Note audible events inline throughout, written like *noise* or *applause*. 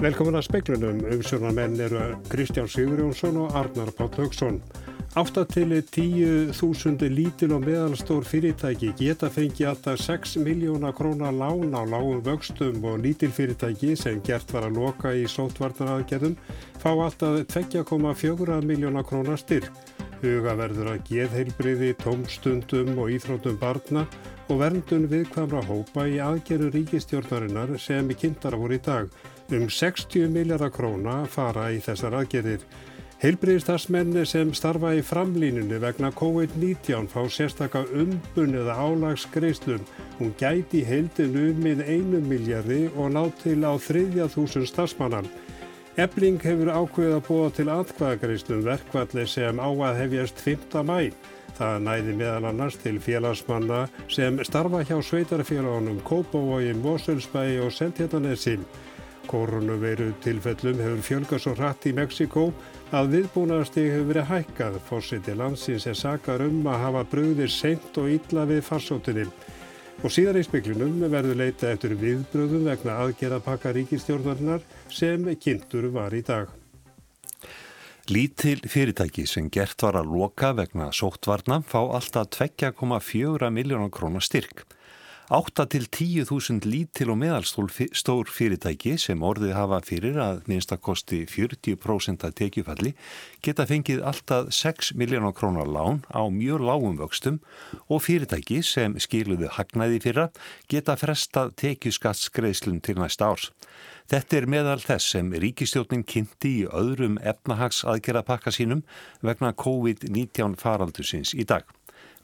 Velkomin að speiklunum, umsjónamenn eru Kristján Sigurjónsson og Arnar Páll Haugsson. Áttatilir 10.000 lítil og meðalstór fyrirtæki geta fengið alltaf 6 miljóna krónar lán á lágum vöxtum og lítil fyrirtæki sem gert var að loka í sótvarnaraðgerðum fá alltaf 2,4 miljóna krónar styrk. Huga verður að geðheilbriði, tómstundum og íþróttum barna og verndun viðkvamra hópa í aðgerðu ríkistjórnarinnar sem kynntar voru í dag. Um 60 miljardar króna fara í þessar aðgerðir. Heilbriðistarsmenn sem starfa í framlínunni vegna COVID-19 fá sérstakka umbun eða álagsgreislum. Hún gæti heildin umið einu miljardi og ná til á þriðja þúsund starfsmannan. Ebling hefur ákveðið að búa til atkvæðagreislum verkvalli sem á að hefjast 5. mæ. Það næði meðal annars til félagsmanna sem starfa hjá sveitarfélagunum Kópavógin, Moselsbæi og Sentjarnanessin. Koronaveiru tilfellum hefur fjölgast svo hratt í Mexiko að viðbúnaðarstig hefur verið hækkað. Fórsiti landsins er sakar um að hafa bröðir seint og illa við farsóttinni. Og síðan í speklinum verður leita eftir viðbröðum vegna aðgerðapakka ríkistjórnarinnar sem kynntur var í dag. Lítil fyrirtæki sem gert var að loka vegna sóttvarna fá alltaf 2,4 miljónar krónar styrk. 8 til 10.000 lítil og meðalstór fyrirtæki sem orðið hafa fyrir að minnstakosti 40% að tekjufalli geta fengið alltaf 6 miljónar krónar lán á mjög lágum vöxtum og fyrirtæki sem skiluðu hagnaði fyrra geta frestað tekjuskattsgreislun til næsta árs. Þetta er meðal þess sem ríkistjónin kynnti í öðrum efnahags aðgerðapakka sínum vegna COVID-19 faraldusins í dag.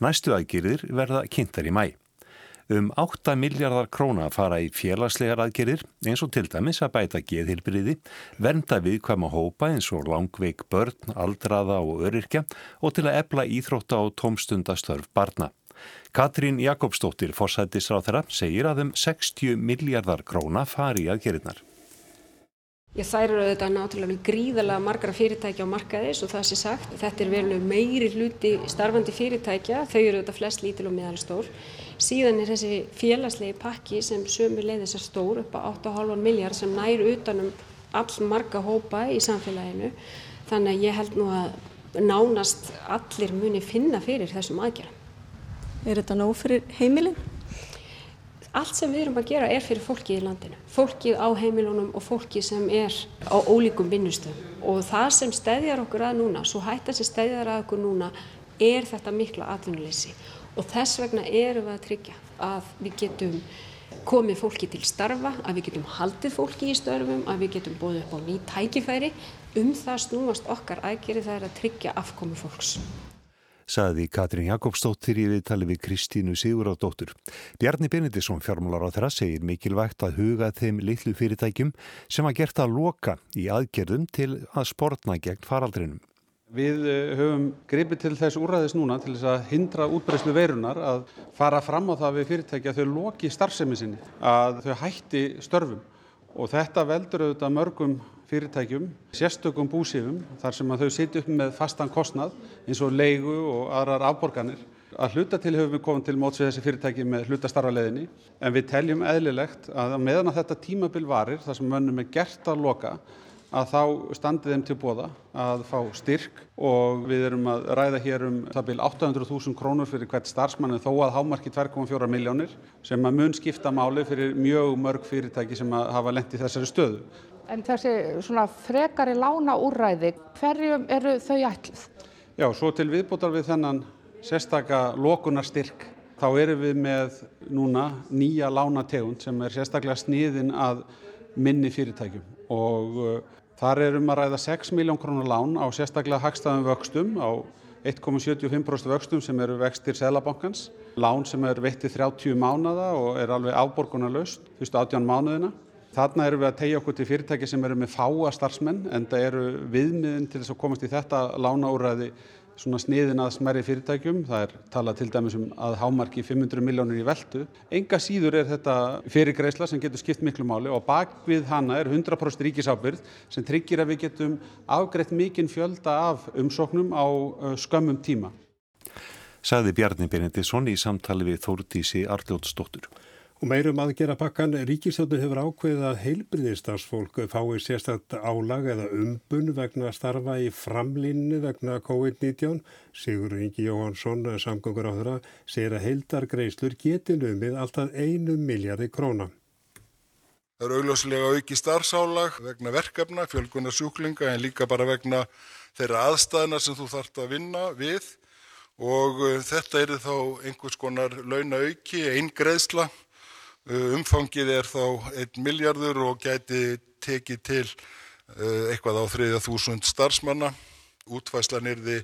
Næstu aðgerðir verða kynntar í mæ. Um 8 miljardar króna fara í félagslegar aðgerir eins og til dæmis að bæta geðhilbriði, vernda viðkvæma hópa eins og langveik börn, aldraða og öryrkja og til að ebla íþrótta og tómstundastörf barna. Katrín Jakobsdóttir, forsættis á þeirra, segir að um 60 miljardar króna fari í aðgerinnar. Ég þær eru auðvitað náttúrulega gríðalega margra fyrirtækja á markaðis og það sé sagt. Þetta er verið meiri hluti starfandi fyrirtækja, þau eru auðvitað flest lítil og meðalstór. Síðan er þessi félagslegi pakki sem sömu leiðis er stór upp á 8,5 miljard sem nær utanum all marga hópa í samfélaginu. Þannig að ég held nú að nánast allir muni finna fyrir þessum aðgerðum. Er þetta nóg fyrir heimilin? Allt sem við erum að gera er fyrir fólkið í landinu, fólkið á heimilunum og fólkið sem er á ólíkum vinnustöðum og það sem stæðjar okkur að núna, svo hætta sem stæðjar að okkur núna er þetta mikla atvinnuleysi og þess vegna erum við að tryggja að við getum komið fólki til starfa, að við getum haldið fólki í störfum, að við getum bóðið upp á ný tækifæri, um það snúast okkar aðgerið það er að tryggja afkomi fólks saði Katrín Jakobsdóttir í viðtali við Kristínu Sigurðardóttur. Bjarni Benedisson fjármálar á þeirra segir mikilvægt að huga þeim litlu fyrirtækjum sem að gert að loka í aðgerðum til að sportna gegn faraldrinum. Við eh, höfum gripið til þess úrræðis núna til þess að hindra útbreyslu veirunar að fara fram á það við fyrirtæki að þau loki starfsemi sinni, að þau hætti störfum og þetta veldur auðvitað mörgum fyrirtækjum, sérstökum búsífum þar sem að þau sitja upp með fastan kostnað eins og leigu og aðrar afborganir. Að hluta til höfum við komið til móts við þessi fyrirtæki með hlutastarfaleðinni en við teljum eðlilegt að meðan að þetta tímabil varir þar sem mönnum er gert að loka að þá standið þeim til bóða að fá styrk og við erum að ræða hér um það byrj 800.000 krónur fyrir hvert starfsmann en þó að hámarki 2,4 miljónir sem að mun skipta máli fyrir mjög mörg fyrirtæki sem að hafa lendið þessari stöðu. En þessi svona frekari lána úrræði, hverjum eru þau ætlið? Já, svo til viðbútar við þennan sérstaka lokunarstyrk, þá erum við með núna nýja lánategund sem er sérstaklega sniðin að minni fyrirtækjum og þar erum að ræða 6 miljón krónar lán á sérstaklega hagstafum vöxtum á 1,75% vöxtum sem eru vextir Sælabankans, lán sem er veittið 30 mánada og er alveg afborgunarlaust fyrstu 18 mánuðina. Þarna erum við að tegja okkur til fyrirtæki sem eru með fáa starfsmenn en það eru viðmiðin til þess að komast í þetta lánaúræði svona sniðin að smerri fyrirtækjum. Það er talað til dæmis um að hámarki 500 miljónir í veldu. Enga síður er þetta fyrirgreisla sem getur skipt miklu máli og bak við hana er 100% ríkisábyrð sem tryggir að við getum afgreitt mikinn fjölda af umsóknum á skömmum tíma. Saði Bjarni Benedisson í samtali við Þórtísi Arljótsdóttur. Og meirum aðgera pakkan, ríkistjóðin hefur ákveðið að heilbriðistarsfólk fái sérstakta álag eða umbun vegna starfa í framlínni vegna COVID-19. Sigur Ingi Jóhansson, samgöngur á þeirra, segir að heildargreislur geti numið alltaf einu miljardi króna. Það eru augljóslega auki starfsálag vegna verkefna, fjölgunar sjúklinga en líka bara vegna þeirra aðstæðna sem þú þart að vinna við og uh, þetta eru þá einhvers konar launa auki, einn greiðsla umfangið er þá 1 miljardur og gæti tekið til uh, eitthvað á 3000 starfsmanna. Útfæslan er því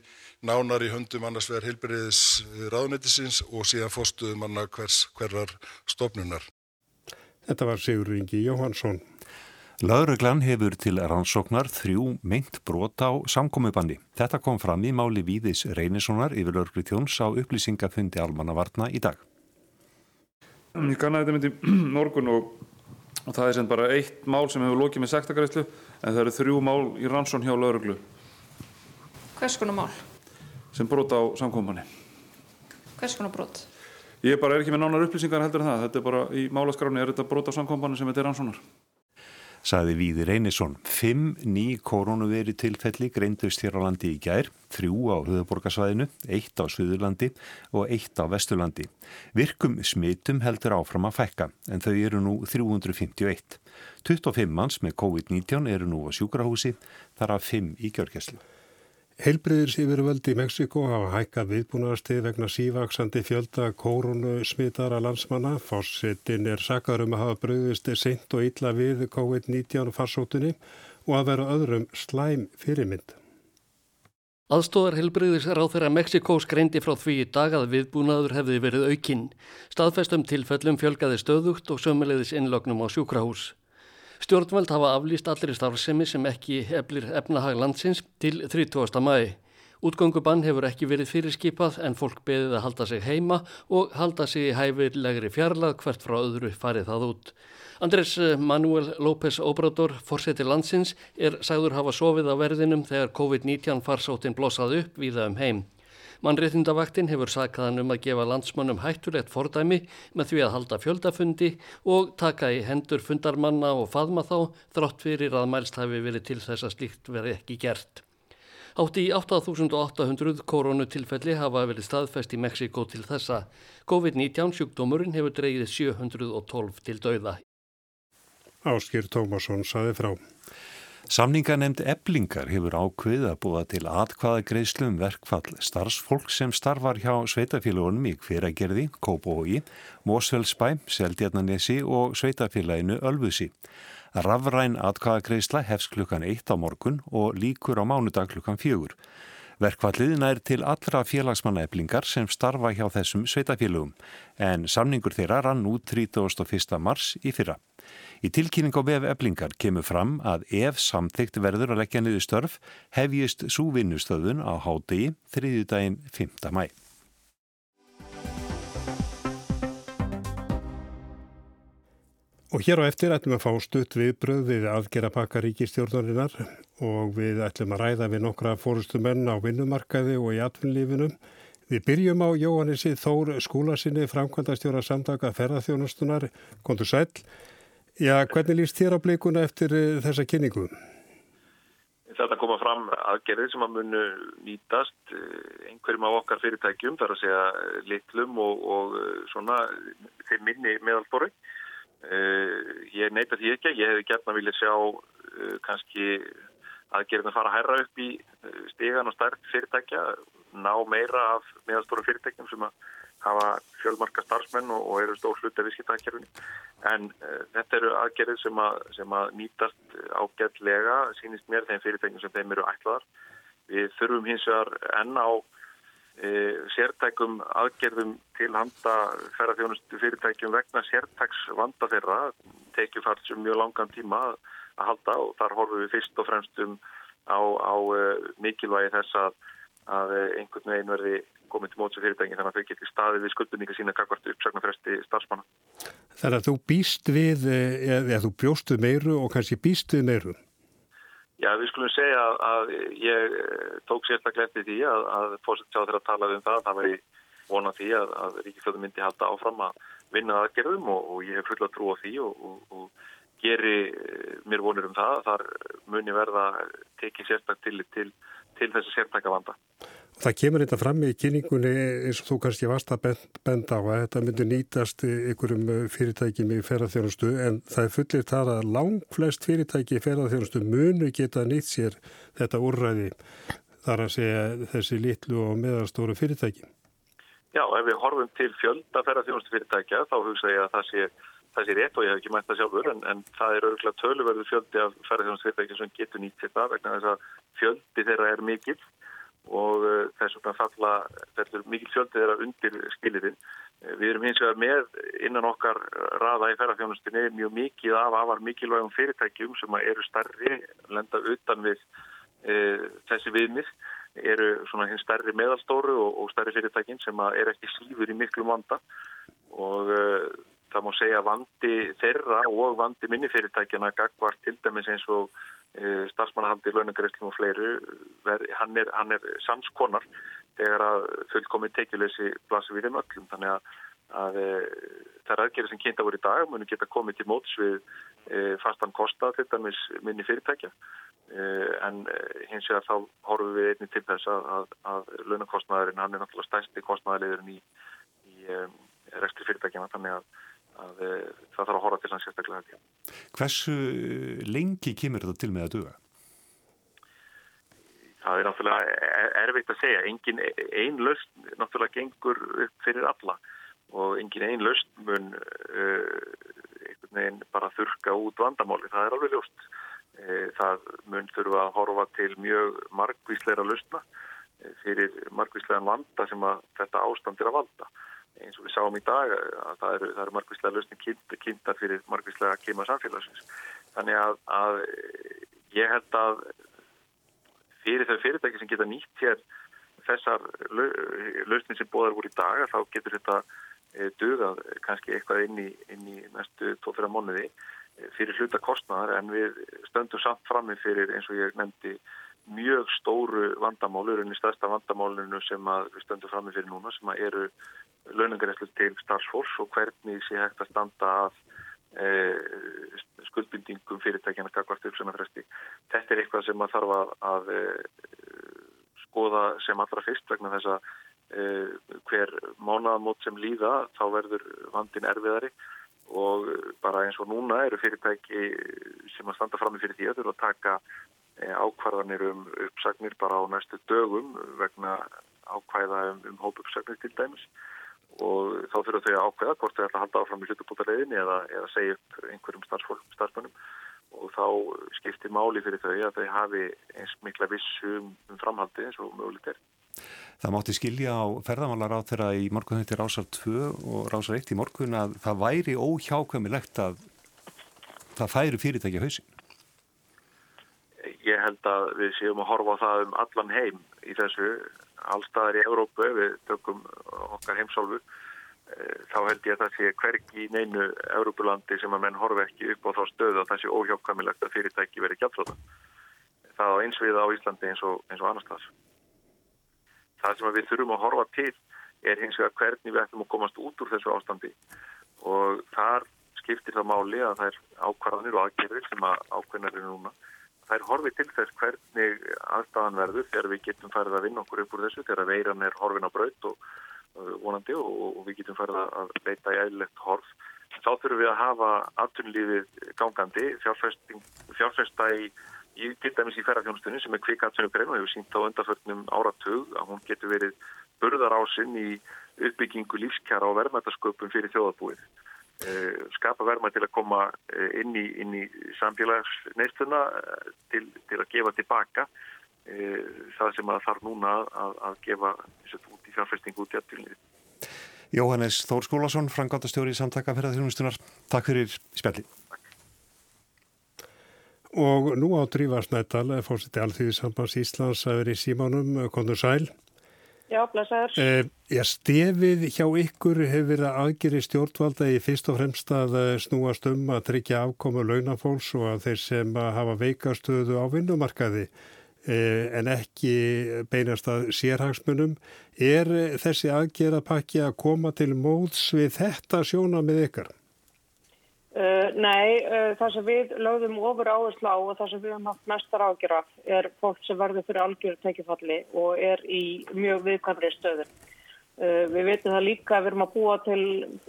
nánar í höndum annars vegar heilbriðis ráðnættisins og síðan fórstuðum manna hvers, hverjar stofnunar. Þetta var Sigur Ingi Jóhansson. Lauruglan hefur til rannsóknar þrjú meint brot á samkomiðbandi. Þetta kom fram í máli Víðis Reynissonar yfir þjóns á upplýsingafundi almannavarna í dag. Ég kannaði þetta myndi *clears throat* morgun og, og það er sem bara eitt mál sem hefur lokið með sektakræslu en það eru þrjú mál í rannsón hjá lauruglu. Hvers konar mál? Sem brot á samkominni. Hvers konar brot? Ég bara er ekki með nánar upplýsingar heldur en það. Þetta er bara í málaskráni er þetta brot á samkominni sem þetta er rannsónar saði Víðir Einarsson. Fimm ný koronaveri tilfelli greindust hér á landi í gær, þrjú á höfuborgarsvæðinu, eitt á Suðurlandi og eitt á Vesturlandi. Virkum smitum heldur áfram að fækka en þau eru nú 351. 25 manns með COVID-19 eru nú á sjúkrahúsi, þar af 5 í gjörgjæslu. Heilbriðis yfirvöldi í Mexiko hafa hækkað viðbúnaðarstið vegna sívaksandi fjölda kórunu smitara landsmanna. Fossettin er sakar um að hafa bröðist seint og illa við COVID-19 farsóttunni og að vera öðrum slæm fyrirmynd. Aðstóðar helbriðis ráð þeirra Mexiko skreindi frá því í dag að viðbúnaður hefði verið aukinn. Staðfestum tilfellum fjölgaði stöðugt og sömulegðis innlögnum á sjúkrahús. Stjórnveld hafa aflýst allir starfsemi sem ekki eflir efnahag landsins til 30. mæi. Útgöngubann hefur ekki verið fyrirskipað en fólk beðið að halda sig heima og halda sig í hæfirlegri fjarlag hvert frá öðru farið það út. Andrés Manuel López Obrador, fórseti landsins, er sagður hafa sofið á verðinum þegar COVID-19 farsóttin blossaði upp viða um heim. Mannréttindavaktin hefur sakaðan um að gefa landsmannum hættulegt fordæmi með því að halda fjöldafundi og taka í hendur fundarmanna og faðma þá þrátt fyrir að mælst hafi verið til þess að slíkt verið ekki gert. Átti í 8800 koronutilfelli hafa verið staðfest í Mexiko til þessa. COVID-19 sjúkdómurinn hefur dreyið 712 til dauða. Áskýr Tómasson saði frá. Samninganemnd eblingar hefur ákveð að búa til atkvaða greiðslu um verkfall starfsfólk sem starfar hjá sveitafélagunum í hveragerði, Kópói, Mósfellsbæ, Seldjarnanesi og sveitafélaginu Ölfusi. Rafræn atkvaða greiðsla hefst klukkan 1 á morgun og líkur á mánudag klukkan 4. Verkvalliðin er til allra félagsmanna eblingar sem starfa hjá þessum sveitafélagum en samningur þeirra rann út 31. mars í fyrra. Í tilkynning á vef eblingar kemur fram að ef samþygt verður að leggja niður störf hefjist súvinnustöðun á hádegi þriðjudaginn 5. mæ. Og hér á eftir ætlum að fá stutt viðbröð við aðgera pakka ríkistjórnarinnar og við ætlum að ræða við nokkra fórustumenn á vinnumarkaði og í atvinnlífinum. Við byrjum á Jóhannessi Þór skúlasinni framkvæmdastjóra samtaka ferðarþjónustunar. Kontur sæl. Já, hvernig líst þér á bleikuna eftir eh, þessa kynningu? Þetta koma fram aðgerðir sem að munu nýtast eh, einhverjum af okkar fyrirtækjum, þar að segja eh, litlum og, og svona þeir minni meðalboru. Ég neyta því ekki, ég hefði gert að vilja sjá kannski aðgerðin að fara að hæra upp í stegan og stærk fyrirtækja, ná meira af meðalboru fyrirtækjum sem að hafa fjölmarka starfsmenn og, og eru stór hluti af visskiptaðgerfinni. En uh, þetta eru aðgerðir sem, að, sem að nýtast ágætlega, sínist mér þeim fyrirtækjum sem þeim eru ætlaðar. Við þurfum hins vegar enn á uh, sértækum aðgerðum til handa ferðarþjónustu fyrirtækjum vegna sértæks vanda þeirra, tekið fært sem mjög langan tíma að halda og þar horfum við fyrst og fremst um á, á uh, mikilvægi þess að, að einhvern veginn verði komið til mótsu fyrirtæki þannig að þau getur staðið við skuldunninga sína kakvart uppsagnarfresti starfsmanna. Þannig að þú býst við, eh, eða þú bjóst við meiru og kannski býst við meiru? Já, við skulum segja að, að ég eh, tók sérstaklega eftir því að, að fórsett sjá þeirra að tala um það. Það var í vona því að, að ríkistöðu myndi halda áfram að vinna aðgerðum og, og ég hef fulla trú á því og, og, og geri eh, mér vonir um það að þar muni verða tekið sérstak til, til, til þessi sértæka vanda. Það kemur þetta fram í kynningunni eins og þú kannski varst að benda á að þetta myndur nýtast ykkurum fyrirtækjum í ferðarþjónustu en það er fullir það að lang flest fyrirtæki í ferðarþjónustu munu geta nýtt sér þetta úrræði þar að segja þessi litlu og meðarstóru fyrirtæki. Já, ef við horfum til fjölda ferðarþjónustu fyrirtækja þá hugsa ég að það sé, það sé rétt og ég hef ekki mætt það sjálfur en, en það er örgulega töluverðu fjöldi af ferðarþjónustu fyrirtæki sem getur nýtt sér það vegna þess að fjöldi þeirra er mikill og uh, þess vegna falla verður mikil fjöldið þeirra undir skilirinn. Uh, við erum hins vegar með innan okkar raða í ferðarþjónustinni mjög mikið af afar mikilvægum fyrirtækjum sem eru starri, lenda utan við e, þessi viðmið, eru svona hins starri meðalstóru og, og starri fyrirtækin sem er ekki síður í miklu vanda og e, það má segja vandi þeirra og vandi minni fyrirtækjana gagvar til dæmis eins og Eh, starfsmannahaldi, launagreifslum og fleiru hann er, hann er samskonar þegar að fullkomi tekjuleysi blasir við um öllum. Þannig að, að eh, það er aðgerið sem kynnta voru í dag muni geta komið til móts við e, fastan kosta til dæmis minni fyrirtækja. E, en hins vegar þá horfum við einni til þess að, að, að launakostnaðurinn hann er náttúrulega stæsti kostnaðarleðurinn í, í e, rekstri fyrirtækjana þannig að að það þarf að horfa til þannig sérstaklega þetta. Hversu lengi kemur þetta til með að duga? Það er náttúrulega erfitt að segja. Engin einn löst náttúrulega gengur upp fyrir alla og engin einn löst mun uh, bara þurka út vandamáli. Það er alveg ljóst. Uh, það mun þurfa að horfa til mjög margvísleira löstna fyrir margvíslegan vanda sem þetta ástand er að valda eins og við sáum í dag að það eru, eru margvíslega lausni kynntar fyrir margvíslega kema samfélagsins. Þannig að, að ég held að fyrir þau fyrirtæki sem geta nýtt hér þessar lausni sem bóðar voru í dag þá getur þetta e, dugað kannski eitthvað inn í, inn í næstu 2-3 mónuði fyrir hluta kostnæðar en við stöndum samt frammi fyrir eins og ég nefndi mjög stóru vandamálur en í stærsta vandamálunu sem við stöndum frammi fyrir núna sem eru launangaræslu til starfsfólks og hvernig sé hægt að standa að e, skuldbindingum fyrirtækjana kakvart uppsönafresti. Þetta er eitthvað sem maður þarf að, að e, skoða sem allra fyrst vegna þess að e, hver mánaðamót sem líða þá verður vandin erfiðari og bara eins og núna eru fyrirtæki sem að standa fram með fyrir því að þurfa að taka ákvarðanir um uppsagnir bara á næstu dögum vegna ákvæða um, um hópuppsagnir til dæmis og þá þurfa þau að ákveða hvort þau ætla að halda áfram í hlutubútarleginni eða, eða segja upp einhverjum starfsmönnum og þá skiptir máli fyrir þau að þau hafi eins mikla vissum um framhaldi eins og mögulegt er. Það mátti skilja á ferðamálar á þeirra í morgun þetta er Rásar 2 og Rásar 1 í morgun að það væri óhjákvæmilegt að það færi fyrirtækja hausin. Ég held að við séum að horfa á það um allan heim í þessu allstaðar í Európu, við tökum okkar heimsálfu, eh, þá held ég að það sé hvergi í neinu Európulandi sem að menn horfi ekki upp á þá stöðu að það sé óhjákkamilegt að fyrirtæki verið gjaldflóta. Það á eins við á Íslandi eins og, eins og annars þar. Það sem við þurfum að horfa til er hins vegar hvernig við ætlum að komast út úr þessu ástandi og þar skiptir það máli að það er ákvarðanir og aðgerðir sem að ákveðnar eru núna þær horfið til þess hvernig aðstæðan verður þegar við getum farið að vinna okkur upp úr þessu þegar veiran er horfin á braut og vonandi og, og við getum farið að leita í eðlilegt horf. Þá þurfum við að hafa aftunlífið gangandi, fjárfesta í, í til dæmis í ferðarfjónustunni sem er kvika aftunugrein og hefur sínt á undarförnum áratug að hún getur verið burðar ásinn í uppbyggingu lífskjara og verðmætasköpum fyrir þjóðabúið. Eh, skapa verma til að koma eh, inn í, inn í samfélagsneistuna eh, til, til að gefa tilbaka það sem að þarf núna að, að gefa út í fjárfestingu út í aftilniði. Jóhannes Þór Skólasson, frangandastjóri í samtaka fyrir þjónustunar. Takk fyrir spjalli. Og nú á Drífarsnættal fórseti Alþýðisambands Íslands að vera í símanum, kontur sæl. Já, blæsaður. Eh, já, stefið hjá ykkur hefur verið aðgeri stjórnvalda í fyrst og fremst að eh, snúast um að tryggja afkomu launafólks og að þeir sem hafa veikastöðu á vinnumarkaði. en ekki beinast að sérhagsmunum. Er þessi aðgerðapakki að koma til móðs við þetta sjóna með ykkar? Nei, uh, það sem við lögðum ofur áherslu á og það sem við hefum haft mestar ágjör af er fólk sem verður fyrir algjör tekifalli og er í mjög viðkvæmri stöður. Uh, við veitum það líka að við erum að búa til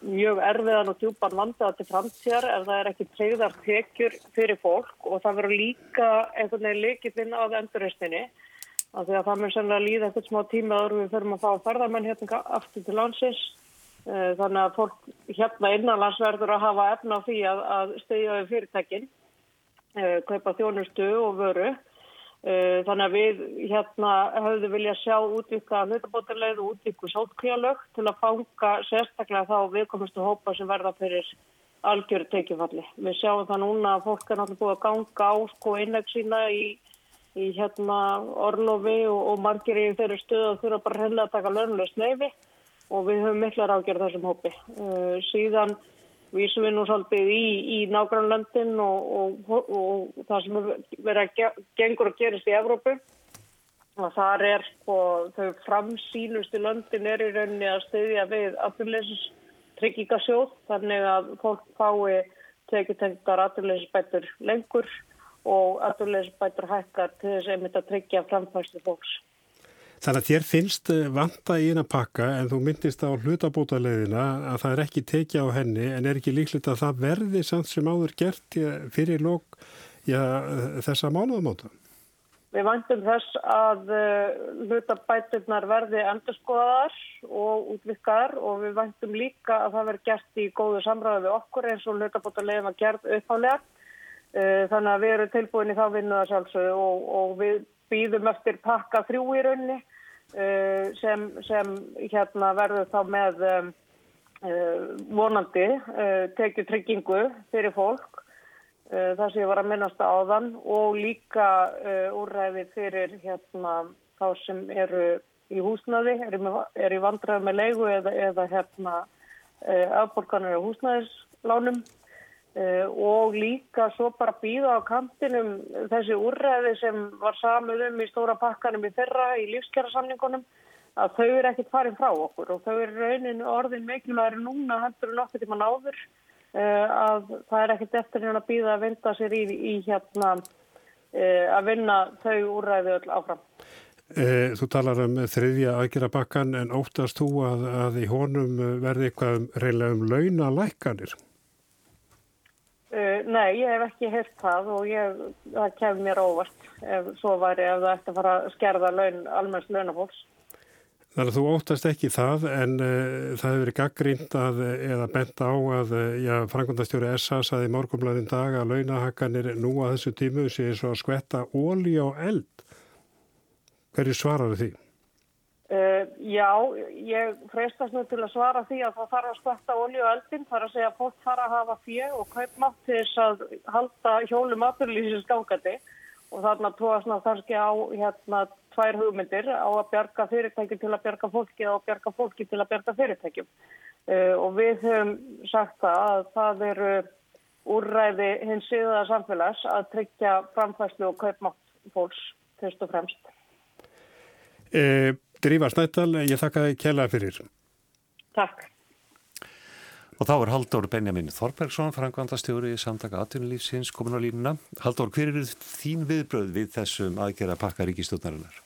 mjög erfiðan og djúpan vandaða til framtíðar ef það er ekki treyðar tekjur fyrir fólk og það verður líka einhvern veginn leikillinn á endurreistinni af því að það mér sennilega líða eitthvað smá tíma áður við förum að fá ferðarmenn hérna aftur til landsins Eh, þannig að fólk hérna innanlandsverður að hafa efna á því að, að stegja við fyrirtækin, eh, kaupa þjónustu og vöru. Eh, þannig að við hérna höfðum vilja sjá útvikka hlutabótarleið og útvikku sótkvíalög til að fanga sérstaklega þá viðkomustu hópa sem verða fyrir algjöru tekifalli. Við sjáum það núna að fólk er náttúrulega búið að ganga á sko innleg sína í, í hérna orlofi og, og margir í þeirri stöðu að þurfa bara henni að taka lögnulegst neyfi og við höfum miklar ágjörð þessum hópi. Uh, síðan vísum við nú svolítið í, í nágrannlöndin og, og, og, það sem verið að gengur og gerist í Evrópu. Og þar er sko, þau framsýnustu löndin er í rauninni að stöðja við afturleysis tryggingasjóð þannig að fólk fái tekjutengar afturleysisbætur lengur og afturleysisbætur hækkar til þess að mynda að tryggja framfæstu fólks. Þannig að þér finnst eh, vanta í eina pakka en þú myndist á hlutabótaleðina að það er ekki tekið á henni en er ekki líklegt að það verði samt sem áður gert fyrir lók þessa mánuðamóta? Við vantum þess að uh, hlutabæturnar verði endurskoðar og útvikar og við vantum líka að það verði gert í góðu samræðu við okkur eins og hlutabótaleðin var gert upphálega. Uh, þannig að við erum tilbúin í þá vinnuða sjálfsögðu og, og við býðum eftir pakka þrjú í raunni sem, sem hérna verður þá með uh, vonandi uh, tekið tryggingu fyrir fólk. Það sem ég var að minnast á þann og líka úrræði fyrir hérna þá sem eru í húsnaði, er, er í vandraði með leigu eða, eða hérna afborganir á húsnaðislánum og líka svo bara býða á kantinum þessi úrræði sem var samuð um í stóra pakkanum í fyrra í lífskjærasamningunum að þau eru ekkert farið frá okkur og þau eru raunin orðin mikilvægri núna hendur nokkur tíma náður uh, að það er ekkert eftir hérna að býða að vinda sér í, í hérna uh, að vinna þau úrræði öll áfram. Þú talar um þriðja aðgjara pakkan en óttast þú að, að í honum verði eitthvað um, reynilega um launalækkanir? Uh, nei, ég hef ekki heyrt það og ég, það kemur mér óvart ef svo væri ef það ætti að fara að skerða laun, almenns launafólks. Þannig að þú óttast ekki það en uh, það hefur verið gaggrínt að, eða bent á að já, frangundastjóri SA saði morgumlaðin dag að launahakkanir nú að þessu tímu sé svo að skvetta óli á eld. Hverju svarar því? Uh, já, ég freistast nú til að svara því að það þarf að skvætta olju og eldin, þarf að segja að fólk þarf að hafa fjö og kaupmátt til þess að halda hjólum aðfyrirlýsins gangandi. Og þarna tóast kannski á hérna tvær hugmyndir. Á að bjarga fyrirtæki til að bjarga fólki og bjarga fólki til að bjarga fyrirtækjum. Uh, og við höfum sagt það að það eru úrræði hins síðaða samfélags að tryggja framfæslu og kaupmátt fólks fyrst og fremst. Uh, Drífa Snættal, ég þakka þið kjælega fyrir. Takk. Og þá er Haldur Benjamin Þorbergsson, frangvandastjóri í samtaka atvinnulífsins, komin á línuna. Haldur, hver er þín viðbröð við þessum aðgerða pakka ríkistjóðnarinnar?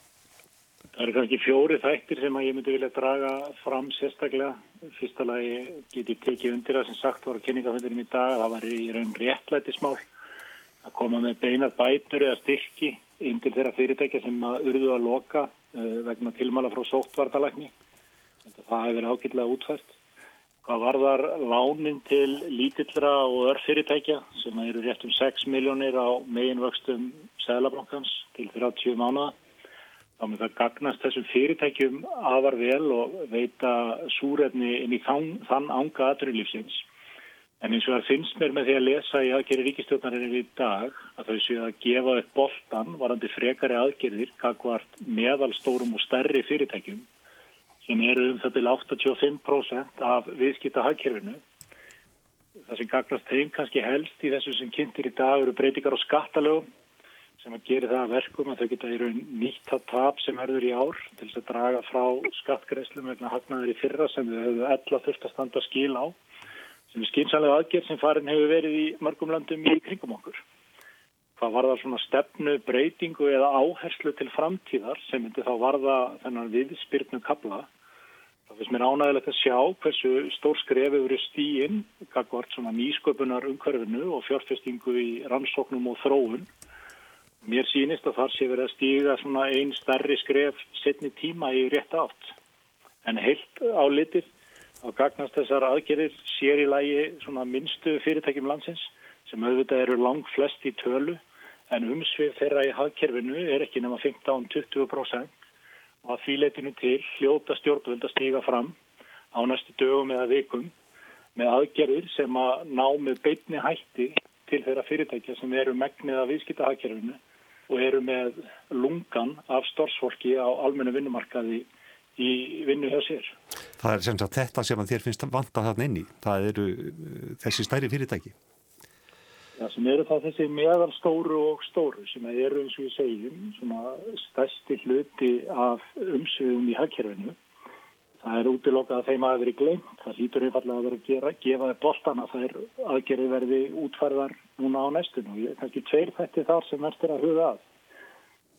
Það eru kannski fjóri þættir sem ég myndi vilja draga fram sérstaklega. Fyrsta lagi get ég tekið undir það sem sagt voru kynningaföndurum í dag. Það var í raun réttlætismál að koma með beinar bætur eða styrki inn til þeirra fyrirtækja sem að urðu að loka vegna tilmála frá sóttvartalækni. Það hefur verið ákveðlega útfært. Hvað varðar lánin til lítillra og örfyrirtækja sem eru rétt um 6 miljónir á meginvöxtum Sælabankans til 30 mánuða. Þá með það gagnast þessum fyrirtækjum afar vel og veita súrefni inn í þann ánga aðrunlífsins. En eins og það finnst mér með því að lesa í aðgerri ríkistjóknarinn í dag að þau séu að gefa upp boltan varandi frekari aðgerðir kakvart meðalstórum og stærri fyrirtækjum sem eru um það til 85% af viðskipta hagkerfinu. Það sem gagnast þeim kannski helst í þessu sem kynntir í dag eru breytingar á skattalögum sem að gera það að verkum að þau geta í raun nýtt að tap sem verður í ár til þess að draga frá skattgreðslum vegna hagnaður í fyrra sem þau hefur ella þurft að standa skil á sem er skynsanlega aðgerð sem farin hefur verið í mörgum landum í kringum okkur. Hvað var það svona stefnu, breytingu eða áherslu til framtíðar sem myndi þá varða þennan viðspyrnu kabla Það finnst mér ánægilegt að sjá hversu stór skrefi verið stíinn, kakvart svona nýsköpunar umhverfinu og fjárfestingu í rannsóknum og þróun. Mér sýnist að þar sé verið að stíga svona einn starri skref setni tíma í rétt átt. En heilt á litir á gagnast þessar aðgerir sér í lagi svona minnstu fyrirtækjum landsins sem auðvitað eru lang flest í tölu en umsvið þeirra í hagkerfinu er ekki nema 15-20% og að því leitinu til hljóta stjórnvöld að stíga fram á næstu dögum eða vikum með aðgerðir sem að ná með beitni hætti til þeirra fyrirtækja sem eru megnið af viðskiptahagkerfinu og eru með lungan af stórsfólki á almennu vinnumarkaði í vinnu hjá sér. Það er sem sagt þetta sem þér finnst vanta þarna inni. Það eru uh, þessi stærri fyrirtæki. Já, sem eru það þessi meðalstóru og stóru sem eru eins og við segjum svona stærsti hluti af umsviðum í hagkerfinu. Það er útilokkað að þeim að veri glemt. Það lítur einfallega að vera að gera, gefa þeir boltan að er aðgerði verði útfærðar núna á næstun og ég kannski tveir þetta þar sem verður að huga að.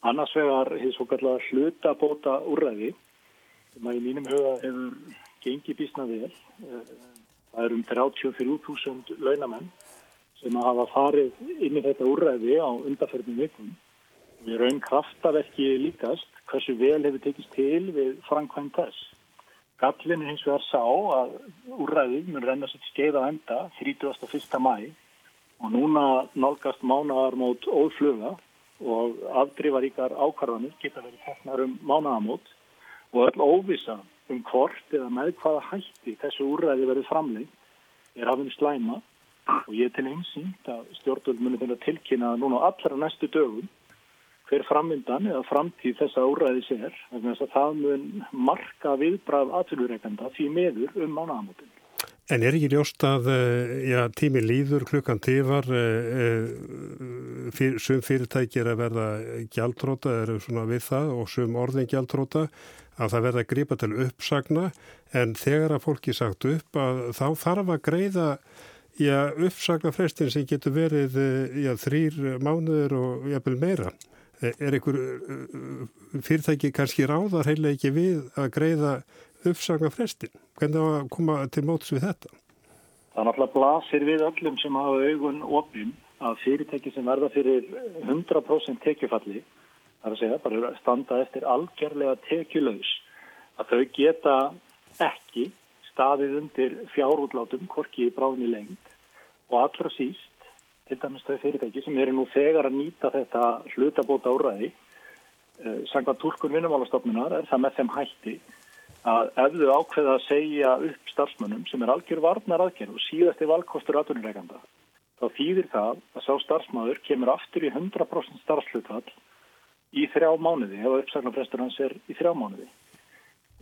Annars vegar hefur svo kallega hluta bóta úrræði sem að í mínum huga hefur gengið bísna vel. Eh, það er um 34.000 launamenn sem að hafa farið inn í þetta úrræði á undarferðinu vikum. Við raun kraftaverki líkast hversu vel hefur tekist til við framkvæmt þess. Gallin hins vegar sá að úrræði mun renna sér skeið á enda 31. mæ og núna nálgast mánaðar mót ófluga og afdrifaríkar ákarðanir geta verið teknar um mánaðamót og öll óvisa um hvort eða með hvaða hætti þessu úrræði verið framleik er hafinn slæma og ég til einsýnt að stjórnvöld munir þeirra tilkynna núna allra næstu dögum hver framvindan eða framtíð þessa úræði sér þess að það mun marka viðbrað aðtölureikanda því meður um mánagamótin. En er ekki ljóst að eh, já, tími líður klukkan tífar eh, eh, fyr, sum fyrirtæki er að verða gjaldróta eru svona við það og sum orðin gjaldróta að það verða að gripa til uppsagna en þegar að fólki sagt upp að þá þarf að greiða já, uppsagnarfrestin sem getur verið eh, já, þrýr mánuður og jafnvel meira. Eh, er einhver eh, fyrirtæki kannski ráðar heila ekki við að greiða uppsagnarfrestin? Hvernig að koma til móts við þetta? Það er náttúrulega blasir við öllum sem hafa augun opinn að fyrirtæki sem verða fyrir 100% tekjufalli, það er að segja, bara standa eftir algjörlega tekjulegs, að þau geta ekki staðið undir fjárútlátum, korki í bráðinni lengt og allra síst, til dæmis þau fyrirtæki sem eru nú þegar að nýta þetta hlutabóta úræði, eh, sangvað tólkun vinnumálastofnunar er það með þeim hætti að ef þau ákveða að segja upp starfsmönnum sem er algjör varnar aðgerð og síðast er valkostur aðunurreikanda, þá þýðir það að sá starfsmöður kemur aftur í 100% starfslutfall í þrjá mánuði, ef uppsagnarfrestur hans er í þrjá mánuði.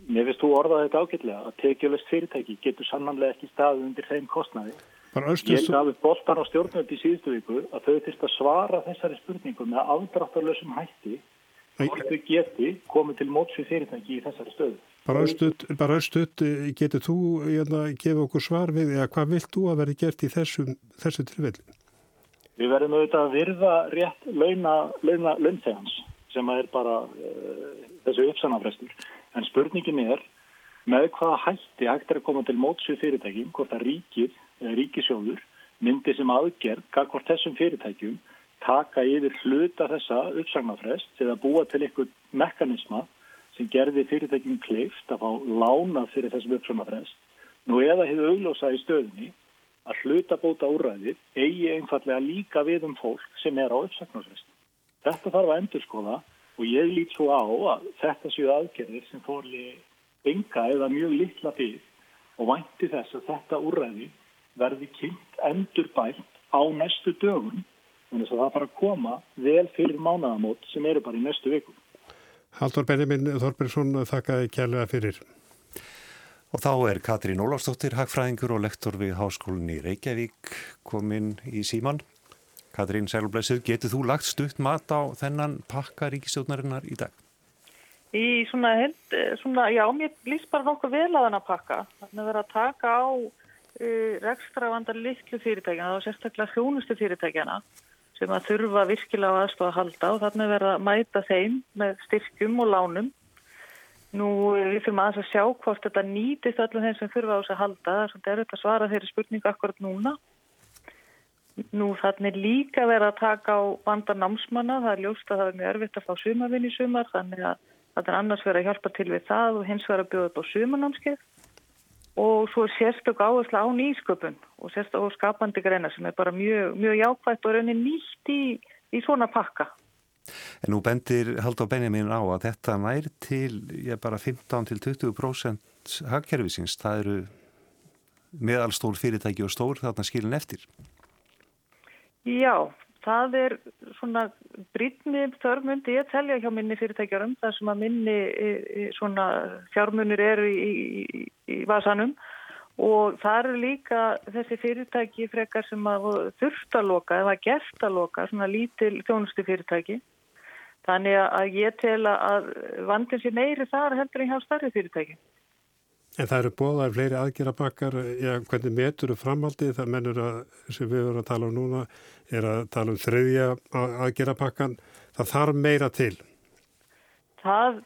Mér finnst þú orðað þetta ágætlega að tekjulegt fyrirtæki getur sannanlega ekki staðið undir þeim kostnaði. Ég gafi boltan á stjórnvöldi í síðustu viku að þau þurft að svara þessari spurningu með afdráttarlösum hætti hvort þau geti komið til mótsvið fyrirtæki í þessari stöðu. Bara östuð, getur þú að hérna, gefa okkur svar við eða hvað vilt þú að verði gert í þessu, þessu tilfelli? Við verðum auðvitað að virða rétt launa, launa launþegans sem er bara uh, þessu uppsannafrestur. En spurningin er með hvaða hætti hægt er að koma til mótsvið fyrirtækjum, hvort að ríkið, ríkisjóður, myndi sem aðgerð, hvort þessum fyrirtækjum taka yfir hluta þessa uppsagnarfrest eða búa til einhvern mekanisma sem gerði fyrirtækjum kleift að fá lána fyrir þessum uppsagnarfrest. Nú eða hefur auglósa í stöðunni að hluta bóta úræðið eigi einfallega líka við um fólk sem er á uppsagnarfrest. Þetta þarf að endur skoða og ég lít svo á að þetta séu aðgerðir sem fórli enga eða mjög litla bygg og vænti þess að þetta úrræði verði kynnt endur bælt á næstu dögun þannig að það bara koma vel fyrir mánaðamót sem eru bara í næstu viku. Haldur Benjamin Þorbergsson þakkaði kjærlega fyrir. Og þá er Katrín Ólafsdóttir, hagfræðingur og lektor við Háskólinni Reykjavík komin í síman. Katrín Sælblesið, getur þú lagt stutt mat á þennan pakka ríkistjóðnarinnar í dag? Í svona, held, svona já, mér líst bara nokkuð vel að hann að pakka. Þannig að vera að taka á uh, rekstravandar litlu fyrirtækjana, þá sérstaklega hljónustu fyrirtækjana sem að þurfa virkilega aðstofa að halda og þannig verða að mæta þeim með styrkjum og lánum. Nú við fyrir maður að sjá hvort þetta nýtist allir þeim sem þurfa á þess að halda. Erfitt að svara þeirri spurningu akkurat núna. Nú þannig líka verða að taka á bandar námsmanna. Það er ljóst að það er mjög erfitt að fá sumarvinn í sumar þannig að það er annars verið að hjálpa til við það og hins verið að bjóða upp á sumarnámskeið. Og svo er sérstök áherslu á nýsköpun og sérstök á skapandi greina sem er bara mjög, mjög jákvægt og raunin nýtt í, í svona pakka. En nú bendir Haldur Benjamin á að þetta nær til ég bara 15-20% hagkerfisins. Það eru meðalstól fyrirtæki og stór þarna skilin eftir. Já, það er svona brítni þörmundi ég telja hjá minni fyrirtækjarum þar sem að minni e, e, svona fjármunir eru í, í, í vasanum og það eru líka þessi fyrirtæki frekar sem að þurft að loka eða gert að loka, svona lítil þjónustu fyrirtæki Þannig að ég tel að vandin sé meiri þar heldur en hjá starri fyrirtæki. En það eru bóðað fleiri aðgerabakkar, hvernig metur þú framhaldið, það mennur að, sem við vorum að tala um núna, er að tala um þriðja aðgerabakkan, það þarf meira til. Það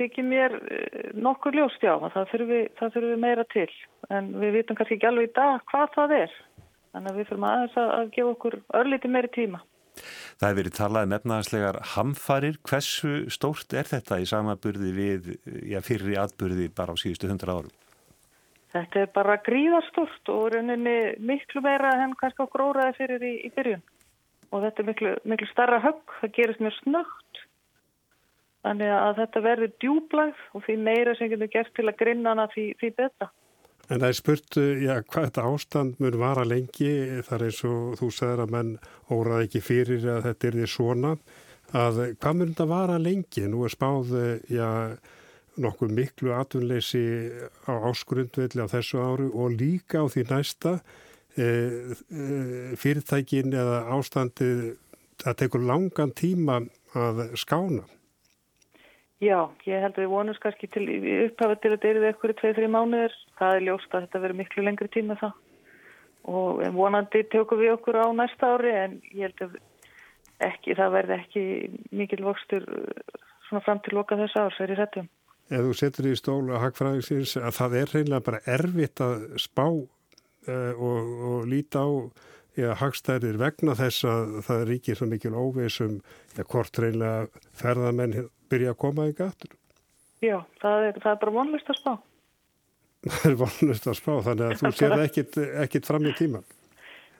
þykir mér eh, nokkur ljóst, já, það þurfum við, við meira til, en við vitum kannski ekki alveg í dag hvað það er, þannig að við fyrir aðeins að, að gefa okkur örlíti meiri tíma. Það hefur verið talað um efnaðarslegar hamfarir. Hversu stórt er þetta í samaburði við já, fyrri atburði bara á síðustu hundra árum? Þetta er bara gríðarstort og rauninni miklu meira en kannski okkur óraði fyrir í, í byrjun. Og þetta er miklu, miklu starra högg, það gerist mjög snögt. Þannig að þetta verður djúblæð og því meira sem getur gert til að grinna hana því, því betra. En það er spurt, já, hvað þetta ástand mun vara lengi, þar eins og þú sagður að menn óraði ekki fyrir að þetta er því svona, að hvað mun þetta vara lengi? Nú er spáð, já, nokkuð miklu atvinnleysi á áskrundvelli á þessu áru og líka á því næsta e, e, fyrirtækin eða ástandið, það tekur langan tíma að skána. Já, ég held að við vonumst kannski til upphafið til að eru eitthvað í 2-3 mánuðir. Það er ljóst að þetta verður miklu lengri tíma það. Og vonandi tökum við okkur á næsta ári en ég held að ekki, það verði ekki mikil vokstur svona fram til loka þess árs, er í réttum. Ef þú setur í stól að hagfræðingsins að það er reynilega bara erfitt að spá uh, og, og líta á Já, hagstæðir vegna þess að það ríkir svo mikil óveisum ja, hvort reynilega ferðamenn byrja að koma í gatur. Já, það er, það er bara vonlust að spá. *laughs* Það er vonlust að spá, þannig að þú sér ekkit, ekkit fram í tíman.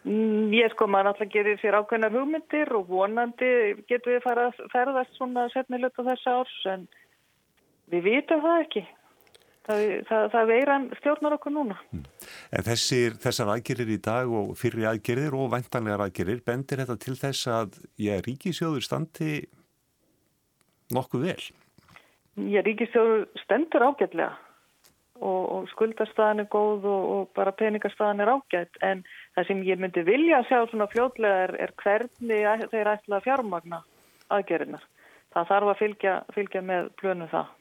Mm, ég sko, maður alltaf gerir sér ákveðnar hugmyndir og vonandi getur við fara að ferðast svona setnilut á þessu árs, en við vitum það ekki. Það, það, það veiran stjórnar okkur núna. Mm. En þessir, þessar aðgerir í dag og fyrir aðgerir og vantanlegar aðgerir, bendir þetta til þess að ég ríkisjóður standi nokkuð vel? Já, ríkistjóður stendur ágætlega og, og skuldarstaðan er góð og, og bara peningarstaðan er ágætt en það sem ég myndi vilja sjá svona fljótlega er, er hvernig þeir ætla að fjármagna aðgerinnar. Það þarf að fylgja, fylgja með plönu það.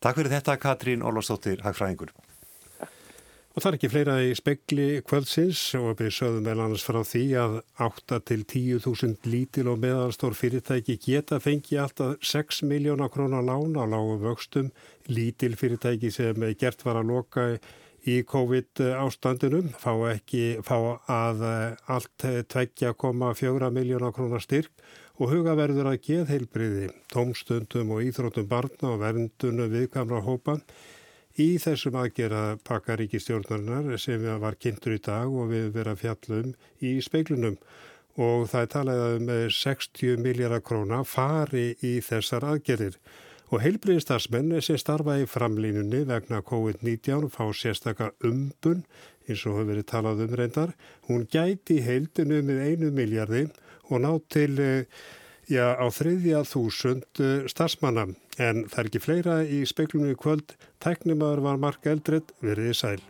Takk fyrir þetta Katrín Ólafsdóttir, hagfræðingur. Og það er ekki fleira í spekli kvöldsins og við sögum vel annars frá því að 8 til 10.000 lítil og meðalstór fyrirtæki geta fengi alltaf 6 miljóna krónar lána á lágum vöxtum. Lítil fyrirtæki sem gert var að loka í COVID ástandinum fá ekki fá að allt 2,4 miljóna krónar styrk og huga verður að geðheilbriði, tómstundum og íþróttum barna og verndunum viðkamra hópa í þessum aðgera pakka ríkistjórnarinnar sem var kynntur í dag og við verðum fjallum í speiklunum og það er talað um 60 miljardar króna fari í þessar aðgerir og heilbriðistarsmenn sem starfa í framlínunni vegna COVID-19 fá sérstakar umbun eins og hefur verið talað um reyndar. Hún gæti heildinu með einu miljardi og ná til já, á þriðja þúsund starfsmanna en það er ekki fleira í speiklunni kvöld. Tæknimaður var Mark Eldred, veriði sæl.